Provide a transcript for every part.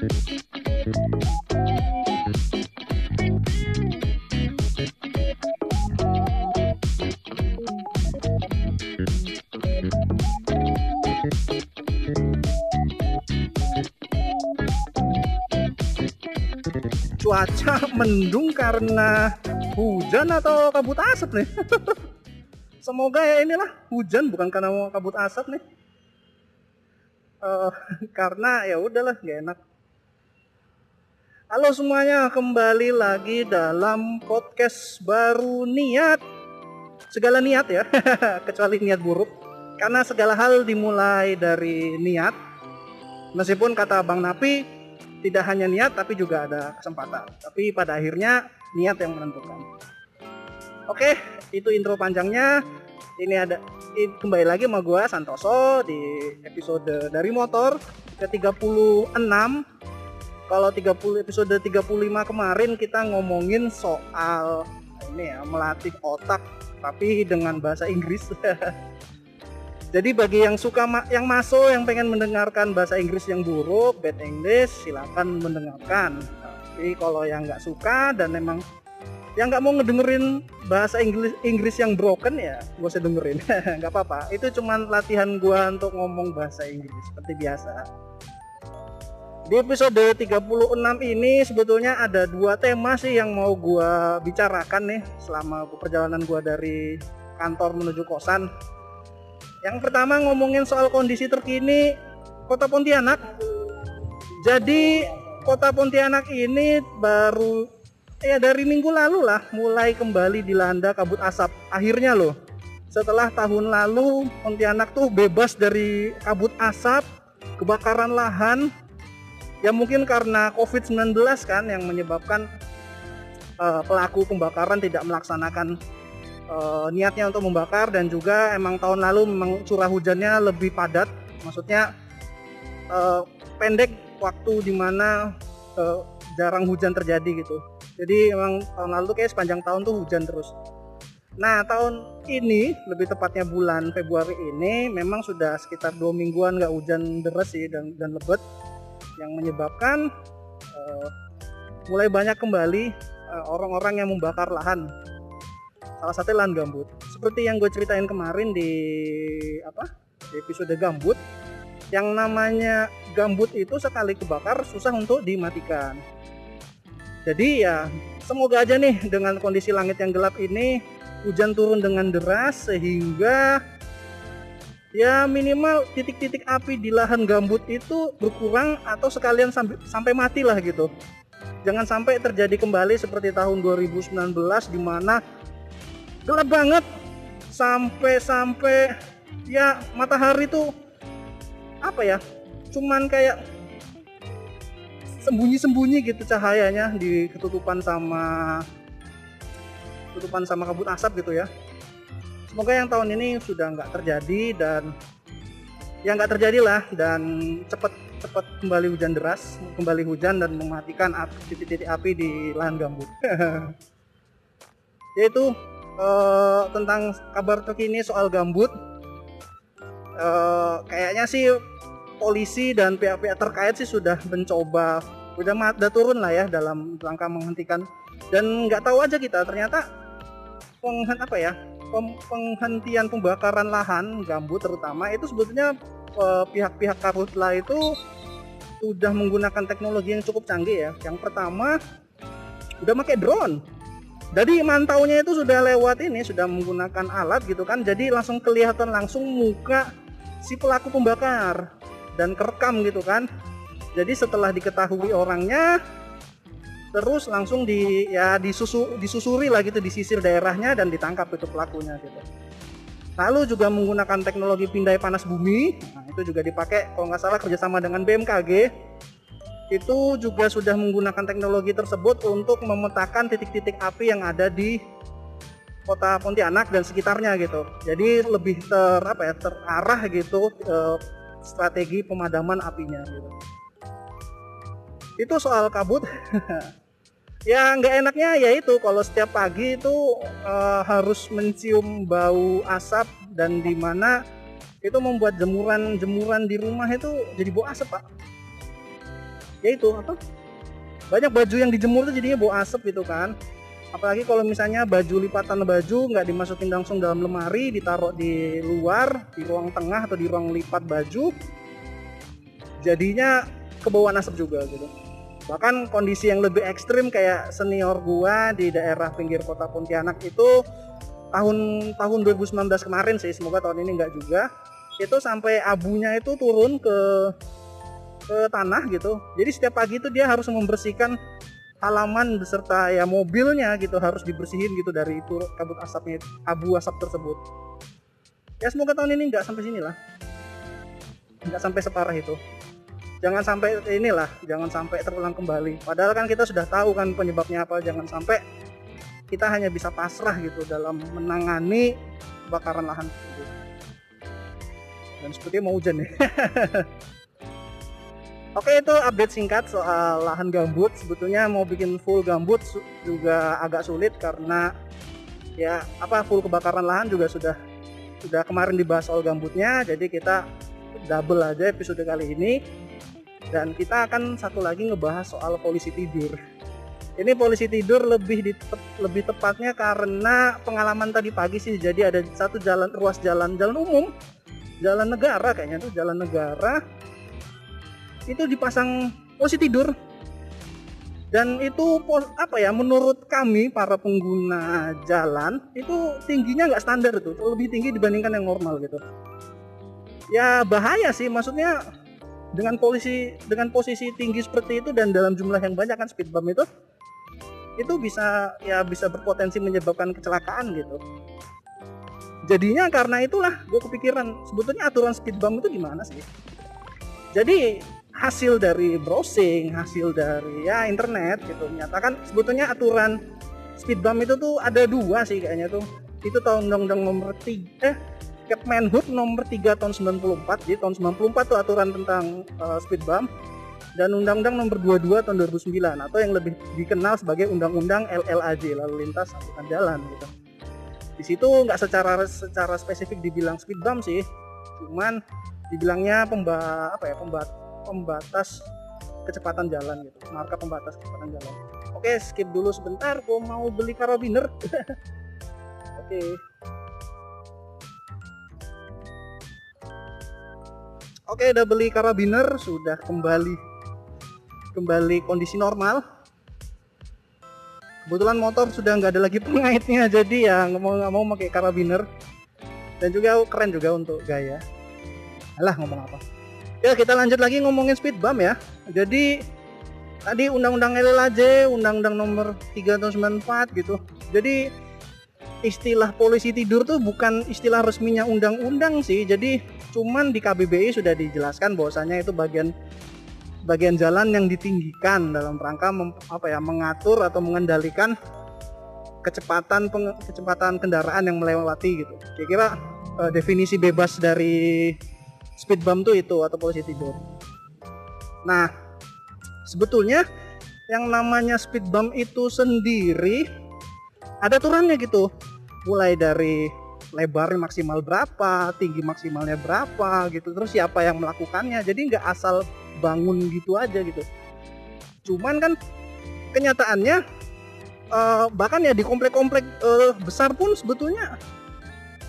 cuaca mendung karena hujan atau kabut asap nih? Semoga ya inilah hujan bukan karena kabut asap nih. Uh, karena ya udahlah gak enak halo semuanya kembali lagi dalam podcast baru niat segala niat ya kecuali niat buruk karena segala hal dimulai dari niat meskipun kata Bang Napi tidak hanya niat tapi juga ada kesempatan. Tapi pada akhirnya niat yang menentukan. Oke, itu intro panjangnya. Ini ada kembali lagi sama gua Santoso di episode dari motor ke 36. Kalau 30 episode 35 kemarin kita ngomongin soal ini ya melatih otak tapi dengan bahasa Inggris. Jadi bagi yang suka ma yang masuk yang pengen mendengarkan bahasa Inggris yang buruk, bad English, silakan mendengarkan. Tapi kalau yang nggak suka dan memang yang nggak mau ngedengerin bahasa Inggris Inggris yang broken ya gue usah dengerin nggak apa-apa itu cuman latihan gue untuk ngomong bahasa Inggris seperti biasa di episode 36 ini sebetulnya ada dua tema sih yang mau gue bicarakan nih selama perjalanan gue dari kantor menuju kosan yang pertama ngomongin soal kondisi terkini Kota Pontianak. Jadi Kota Pontianak ini baru ya dari minggu lalu lah mulai kembali dilanda kabut asap. Akhirnya loh. Setelah tahun lalu Pontianak tuh bebas dari kabut asap, kebakaran lahan. Ya mungkin karena Covid-19 kan yang menyebabkan uh, pelaku pembakaran tidak melaksanakan uh, niatnya untuk membakar dan juga emang tahun lalu memang curah hujannya lebih padat. Maksudnya uh, pendek waktu di mana uh, jarang hujan terjadi gitu. Jadi emang tahun lalu kayak sepanjang tahun tuh hujan terus. Nah tahun ini lebih tepatnya bulan Februari ini memang sudah sekitar dua mingguan nggak hujan deras sih dan, dan lebat yang menyebabkan uh, mulai banyak kembali orang-orang uh, yang membakar lahan. Salah satu lahan gambut. Seperti yang gue ceritain kemarin di apa di episode gambut yang namanya gambut itu sekali kebakar susah untuk dimatikan. Jadi ya semoga aja nih dengan kondisi langit yang gelap ini hujan turun dengan deras sehingga ya minimal titik-titik api di lahan gambut itu berkurang atau sekalian sampai sampai mati lah gitu. Jangan sampai terjadi kembali seperti tahun 2019 di mana gelap banget sampai-sampai ya matahari tuh apa ya cuman kayak sembunyi-sembunyi gitu cahayanya di ketutupan sama ketutupan sama kabut asap gitu ya semoga yang tahun ini sudah nggak terjadi dan yang nggak terjadi lah dan cepet cepet kembali hujan deras kembali hujan dan mematikan titik-titik api di lahan gambut. Yaitu uh, tentang kabar terkini soal gambut. Uh, kayaknya sih polisi dan pihak-pihak terkait sih sudah mencoba udah udah turun lah ya dalam langkah menghentikan. Dan nggak tahu aja kita ternyata penghen apa ya penghentian pembakaran lahan gambut terutama itu sebetulnya uh, pihak-pihak karhutla itu sudah menggunakan teknologi yang cukup canggih ya. Yang pertama udah pakai drone. Jadi mantaunya itu sudah lewat ini sudah menggunakan alat gitu kan. Jadi langsung kelihatan langsung muka si pelaku pembakar dan kerekam gitu kan. Jadi setelah diketahui orangnya terus langsung di ya disusu, disusuri lah gitu disisir daerahnya dan ditangkap itu pelakunya gitu lalu juga menggunakan teknologi pindai panas bumi nah, itu juga dipakai kalau nggak salah kerjasama dengan BMKG itu juga sudah menggunakan teknologi tersebut untuk memetakan titik-titik api yang ada di kota Pontianak dan sekitarnya gitu. Jadi lebih ter apa ya terarah gitu eh, strategi pemadaman apinya gitu. Itu soal kabut. ya nggak enaknya ya itu kalau setiap pagi itu uh, harus mencium bau asap dan di mana itu membuat jemuran-jemuran di rumah itu jadi bau asap pak. Ya itu apa? Banyak baju yang dijemur tuh jadinya bau asap gitu kan. Apalagi kalau misalnya baju lipatan baju nggak dimasukin langsung dalam lemari ditaruh di luar di ruang tengah atau di ruang lipat baju jadinya kebauan asap juga gitu bahkan kondisi yang lebih ekstrim kayak senior gua di daerah pinggir kota Pontianak itu tahun tahun 2019 kemarin sih semoga tahun ini nggak juga itu sampai abunya itu turun ke ke tanah gitu. Jadi setiap pagi itu dia harus membersihkan halaman beserta ya mobilnya gitu harus dibersihin gitu dari itu kabut asapnya abu asap tersebut. Ya semoga tahun ini nggak sampai sini lah nggak sampai separah itu jangan sampai inilah jangan sampai terulang kembali. Padahal kan kita sudah tahu kan penyebabnya apa. Jangan sampai kita hanya bisa pasrah gitu dalam menangani kebakaran lahan tersebut. Dan sepertinya mau hujan nih. Oke itu update singkat soal lahan gambut. Sebetulnya mau bikin full gambut juga agak sulit karena ya apa full kebakaran lahan juga sudah sudah kemarin dibahas soal gambutnya. Jadi kita double aja episode kali ini dan kita akan satu lagi ngebahas soal polisi tidur. Ini polisi tidur lebih di, lebih tepatnya karena pengalaman tadi pagi sih. Jadi ada satu jalan ruas jalan jalan umum, jalan negara kayaknya tuh jalan negara. Itu dipasang posisi tidur. Dan itu apa ya menurut kami para pengguna jalan itu tingginya nggak standar itu lebih tinggi dibandingkan yang normal gitu. Ya bahaya sih. Maksudnya dengan posisi dengan posisi tinggi seperti itu dan dalam jumlah yang banyak kan speed bump itu itu bisa ya bisa berpotensi menyebabkan kecelakaan gitu jadinya karena itulah gue kepikiran sebetulnya aturan speed bump itu gimana sih jadi hasil dari browsing, hasil dari ya internet gitu menyatakan sebetulnya aturan speed bump itu tuh ada dua sih kayaknya tuh. Itu tahun undang-undang nomor 3 eh Kepmenhub nomor 3 tahun 94. Jadi tahun 94 tuh aturan tentang uh, speed bump. Dan undang-undang nomor 22 tahun 2009 atau yang lebih dikenal sebagai undang-undang LLAJ lalu lintas angkutan jalan gitu. Di situ nggak secara secara spesifik dibilang speed bump sih, cuman dibilangnya pemba apa ya pembat pembatas kecepatan jalan gitu. Marka pembatas kecepatan jalan. Oke skip dulu sebentar. Gue mau beli karabiner oke oke udah beli karabiner sudah kembali kembali kondisi normal kebetulan motor sudah nggak ada lagi pengaitnya jadi ya nggak mau nggak mau pakai karabiner dan juga keren juga untuk gaya alah ngomong apa Ya kita lanjut lagi ngomongin speed bump ya. Jadi tadi undang-undang LLAJ, undang-undang nomor 3 tahun 94 gitu. Jadi istilah polisi tidur tuh bukan istilah resminya undang-undang sih. Jadi cuman di KBBI sudah dijelaskan bahwasanya itu bagian bagian jalan yang ditinggikan dalam rangka mem, apa ya mengatur atau mengendalikan kecepatan peng, kecepatan kendaraan yang melewati gitu. Kira-kira uh, definisi bebas dari speed bump tuh itu atau polisi tidur. Nah, sebetulnya yang namanya speed bump itu sendiri ada aturannya gitu. Mulai dari lebarnya maksimal berapa, tinggi maksimalnya berapa gitu. Terus siapa yang melakukannya. Jadi nggak asal bangun gitu aja gitu. Cuman kan kenyataannya uh, bahkan ya di komplek-komplek uh, besar pun sebetulnya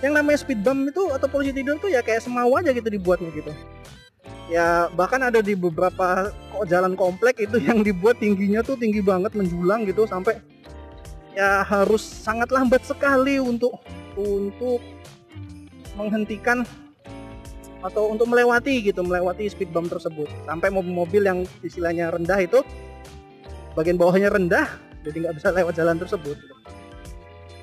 yang namanya speed bump itu atau polisi tidur tuh ya kayak semau aja gitu dibuatnya gitu ya bahkan ada di beberapa jalan komplek itu yang dibuat tingginya tuh tinggi banget menjulang gitu sampai ya harus sangat lambat sekali untuk untuk menghentikan atau untuk melewati gitu melewati speed bump tersebut sampai mobil-mobil yang istilahnya rendah itu bagian bawahnya rendah jadi nggak bisa lewat jalan tersebut.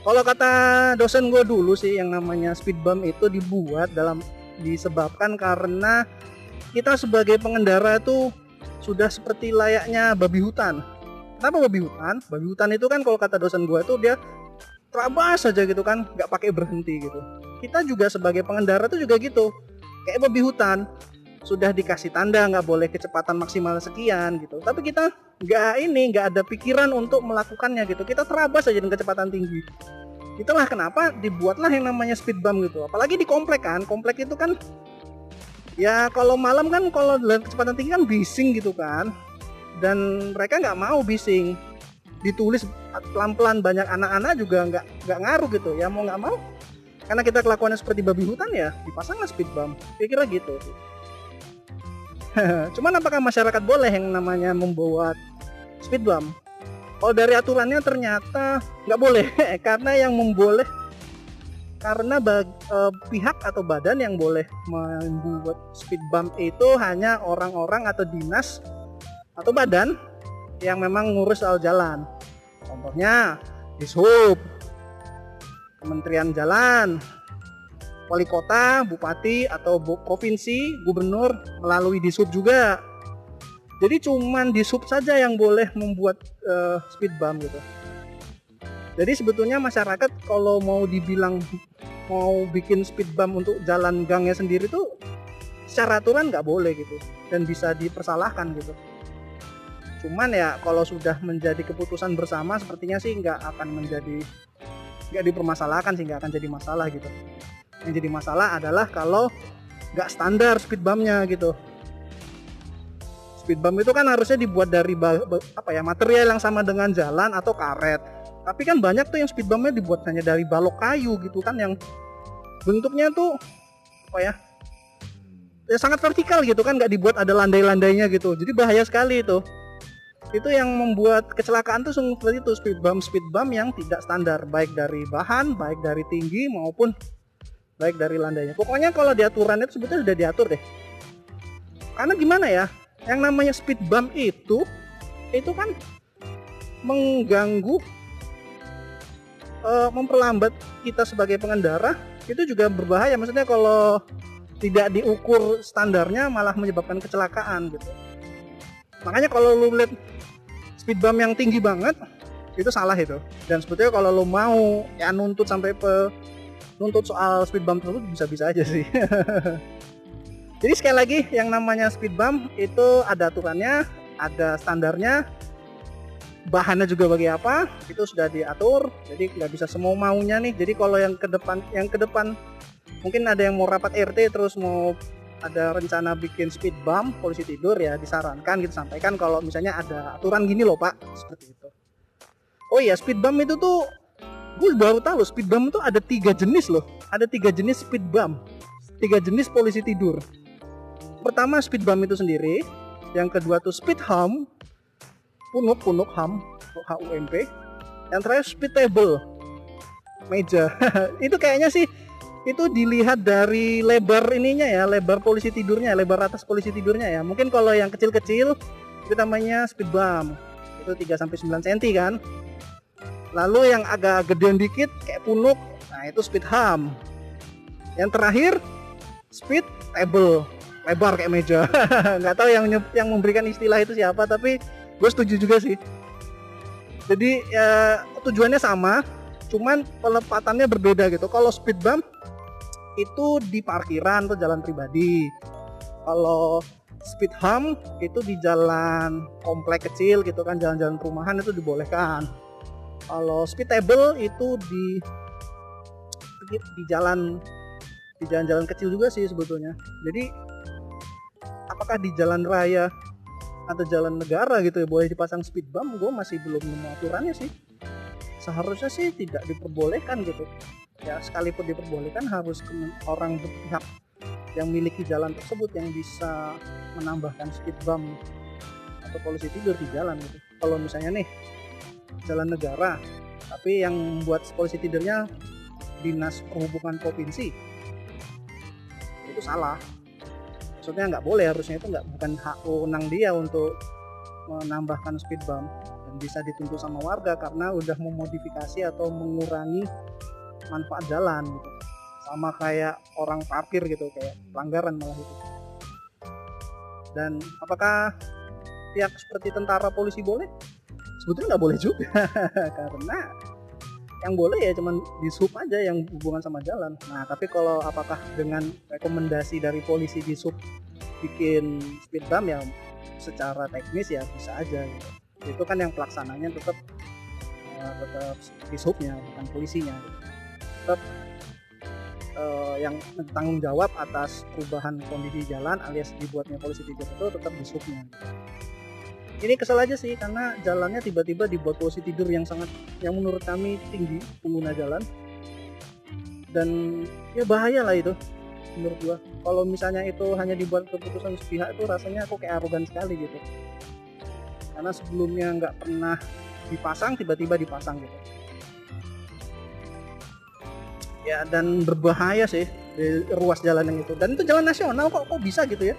Kalau kata dosen gue dulu sih yang namanya speed bump itu dibuat dalam disebabkan karena kita sebagai pengendara itu sudah seperti layaknya babi hutan. Kenapa babi hutan? Babi hutan itu kan kalau kata dosen gue itu dia terabas aja gitu kan, nggak pakai berhenti gitu. Kita juga sebagai pengendara itu juga gitu, kayak babi hutan sudah dikasih tanda nggak boleh kecepatan maksimal sekian gitu. Tapi kita nggak ini nggak ada pikiran untuk melakukannya gitu. Kita terabas aja dengan kecepatan tinggi. Itulah kenapa dibuatlah yang namanya speed bump gitu. Apalagi di komplek kan komplek itu kan ya kalau malam kan kalau dengan kecepatan tinggi kan bising gitu kan. Dan mereka nggak mau bising ditulis pelan-pelan banyak anak-anak juga nggak nggak ngaruh gitu. Ya mau nggak mau karena kita kelakuannya seperti babi hutan ya dipasanglah speed bump. Kira-kira gitu. Cuman apakah masyarakat boleh yang namanya membuat speed bump? Kalau dari aturannya ternyata nggak boleh karena yang memboleh karena bag, eh, pihak atau badan yang boleh membuat speed bump itu hanya orang-orang atau dinas atau badan yang memang ngurus soal jalan. Contohnya Dishub, Kementerian Jalan, wali kota, bupati atau provinsi, gubernur melalui Dishub juga. Jadi cuman Dishub saja yang boleh membuat uh, speed bump gitu. Jadi sebetulnya masyarakat kalau mau dibilang mau bikin speed bump untuk jalan gangnya sendiri tuh secara aturan nggak boleh gitu dan bisa dipersalahkan gitu cuman ya kalau sudah menjadi keputusan bersama sepertinya sih nggak akan menjadi nggak dipermasalahkan sih nggak akan jadi masalah gitu. Yang jadi masalah adalah kalau nggak standar speed bumpnya gitu. Speed bump itu kan harusnya dibuat dari apa ya material yang sama dengan jalan atau karet. Tapi kan banyak tuh yang speed bumpnya dibuat hanya dari balok kayu gitu kan yang bentuknya tuh apa ya ya sangat vertikal gitu kan nggak dibuat ada landai-landainya gitu. Jadi bahaya sekali itu itu yang membuat kecelakaan tuh sungguh seperti itu. Speed bump speed bump yang tidak standar. Baik dari bahan baik dari tinggi maupun baik dari landainya. Pokoknya kalau di aturan itu sebetulnya sudah diatur deh. Karena gimana ya? Yang namanya speed bump itu itu kan mengganggu uh, memperlambat kita sebagai pengendara. Itu juga berbahaya. Maksudnya kalau tidak diukur standarnya malah menyebabkan kecelakaan gitu. Makanya kalau lu lihat speed bump yang tinggi banget itu salah itu. Dan sebetulnya kalau lo mau ya nuntut sampai pe nuntut soal speed bump tersebut bisa-bisa aja sih. Jadi sekali lagi yang namanya speed bump itu ada aturannya ada standarnya bahannya juga bagi apa itu sudah diatur jadi nggak bisa semua maunya nih. Jadi kalau yang ke depan yang ke depan mungkin ada yang mau rapat RT terus mau ada rencana bikin speed bump polisi tidur ya disarankan gitu sampaikan kalau misalnya ada aturan gini loh pak. Seperti itu. Oh iya speed bump itu tuh gue baru tahu speed bump itu ada tiga jenis loh. Ada tiga jenis speed bump. Tiga jenis polisi tidur. Pertama speed bump itu sendiri. Yang kedua tuh speed hum. Punuk punuk hum. H U M P. Yang terakhir speed table. Meja. Itu kayaknya sih itu dilihat dari lebar ininya ya lebar polisi tidurnya lebar atas polisi tidurnya ya. Mungkin kalau yang kecil-kecil itu namanya speed bump. Itu 3 sampai 9 cm kan? Lalu yang agak gedean dikit kayak punuk. Nah itu speed hum yang terakhir speed table. Lebar kayak meja. Nggak tahu yang yang memberikan istilah itu siapa tapi gue setuju juga sih. Jadi ya, tujuannya sama cuman pelepatannya berbeda gitu. Kalau speed bump itu di parkiran atau jalan pribadi. Kalau speed hum itu di jalan komplek kecil gitu kan jalan-jalan perumahan itu dibolehkan. Kalau speed table itu di di jalan di jalan-jalan kecil juga sih sebetulnya. Jadi apakah di jalan raya atau jalan negara gitu ya boleh dipasang speed bump? Gue masih belum nemu aturannya sih. Seharusnya sih tidak diperbolehkan gitu ya sekalipun diperbolehkan harus orang berpihak yang memiliki jalan tersebut yang bisa menambahkan speed bump atau polisi tidur di jalan gitu. Kalau misalnya nih jalan negara, tapi yang membuat polisi tidurnya dinas perhubungan provinsi, itu salah. Maksudnya nggak boleh harusnya itu nggak bukan hak wewenang dia untuk menambahkan speed bump dan bisa dituntut sama warga karena udah memodifikasi atau mengurangi manfaat jalan gitu. Sama kayak orang parkir gitu kayak pelanggaran malah itu dan apakah pihak seperti tentara polisi boleh? Sebetulnya nggak boleh juga karena yang boleh ya cuman di sub aja yang hubungan sama jalan. Nah tapi kalau apakah dengan rekomendasi dari polisi di sub bikin speed bump ya secara teknis ya bisa aja gitu. itu kan yang pelaksananya tetap uh, tetap di subnya bukan polisinya gitu tetap uh, yang tanggung jawab atas perubahan kondisi jalan alias dibuatnya polisi tidur itu tetap di subnya ini kesel aja sih karena jalannya tiba-tiba dibuat posisi tidur yang sangat yang menurut kami tinggi pengguna jalan. Dan ya bahaya lah itu menurut gua. Kalau misalnya itu hanya dibuat keputusan sepihak itu rasanya aku kayak arogan sekali gitu. Karena sebelumnya nggak pernah dipasang tiba-tiba dipasang gitu ya dan berbahaya sih di ruas jalan yang itu. Dan itu jalan nasional kok kok bisa gitu ya?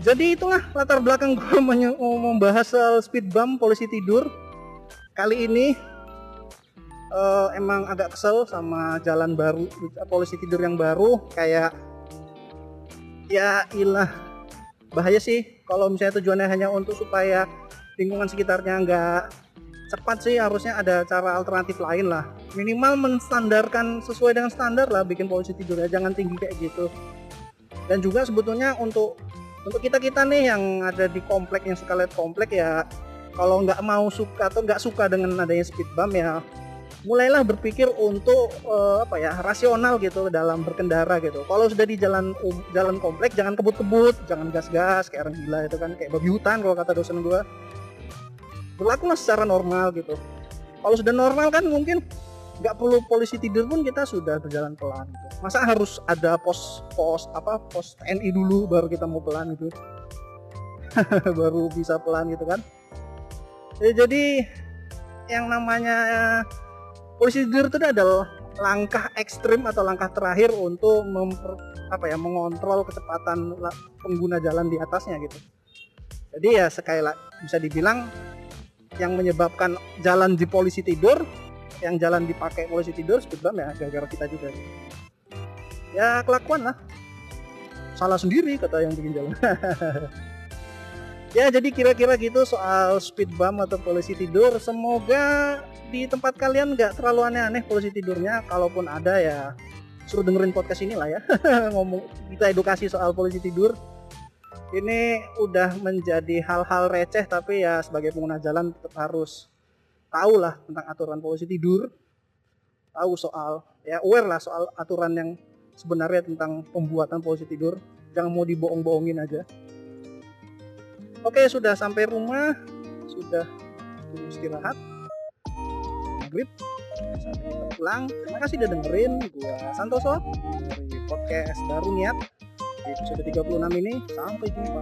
Jadi itulah latar belakang gue membahas soal speed bump polisi tidur. Kali ini uh, emang agak kesel sama jalan baru polisi tidur yang baru. Kayak ya ilah bahaya sih kalau misalnya tujuannya hanya untuk supaya lingkungan sekitarnya nggak cepat sih harusnya ada cara alternatif lain lah minimal menstandarkan sesuai dengan standar lah bikin polisi tidurnya jangan tinggi kayak gitu dan juga sebetulnya untuk untuk kita kita nih yang ada di komplek yang suka lihat komplek ya kalau nggak mau suka atau nggak suka dengan adanya speed bump ya mulailah berpikir untuk uh, apa ya rasional gitu dalam berkendara gitu. Kalau sudah di jalan um, jalan komplek jangan kebut-kebut, jangan gas-gas kayak orang gila itu kan kayak babi hutan kalau kata dosen gua. Berlakulah secara normal gitu. Kalau sudah normal kan mungkin nggak perlu polisi tidur pun kita sudah berjalan pelan gitu. Masa harus ada pos pos apa pos TNI dulu baru kita mau pelan gitu. baru bisa pelan gitu kan. Ya, jadi yang namanya polisi tidur itu adalah langkah ekstrim atau langkah terakhir untuk memper, apa ya mengontrol kecepatan pengguna jalan di atasnya gitu. Jadi ya sekali lagi bisa dibilang yang menyebabkan jalan di polisi tidur yang jalan dipakai polisi tidur bump ya gara-gara kita juga. Ya kelakuan lah. Salah sendiri kata yang bikin jalan. Ya jadi kira-kira gitu soal speed bump atau polisi tidur. Semoga di tempat kalian nggak terlalu aneh-aneh polisi tidurnya. Kalaupun ada ya suruh dengerin podcast ini lah ya. Ngomong kita edukasi soal polisi tidur ini udah menjadi hal-hal receh tapi ya sebagai pengguna jalan tetap harus tahu lah tentang aturan polisi tidur tahu soal ya aware lah soal aturan yang sebenarnya tentang pembuatan polisi tidur. Jangan mau dibohong-bohongin aja. Oke sudah sampai rumah sudah istirahat. Maghrib sampai pulang. Terima kasih udah dengerin. Gua Santoso. Dari podcast baru niat di episode 36 ini sampai jumpa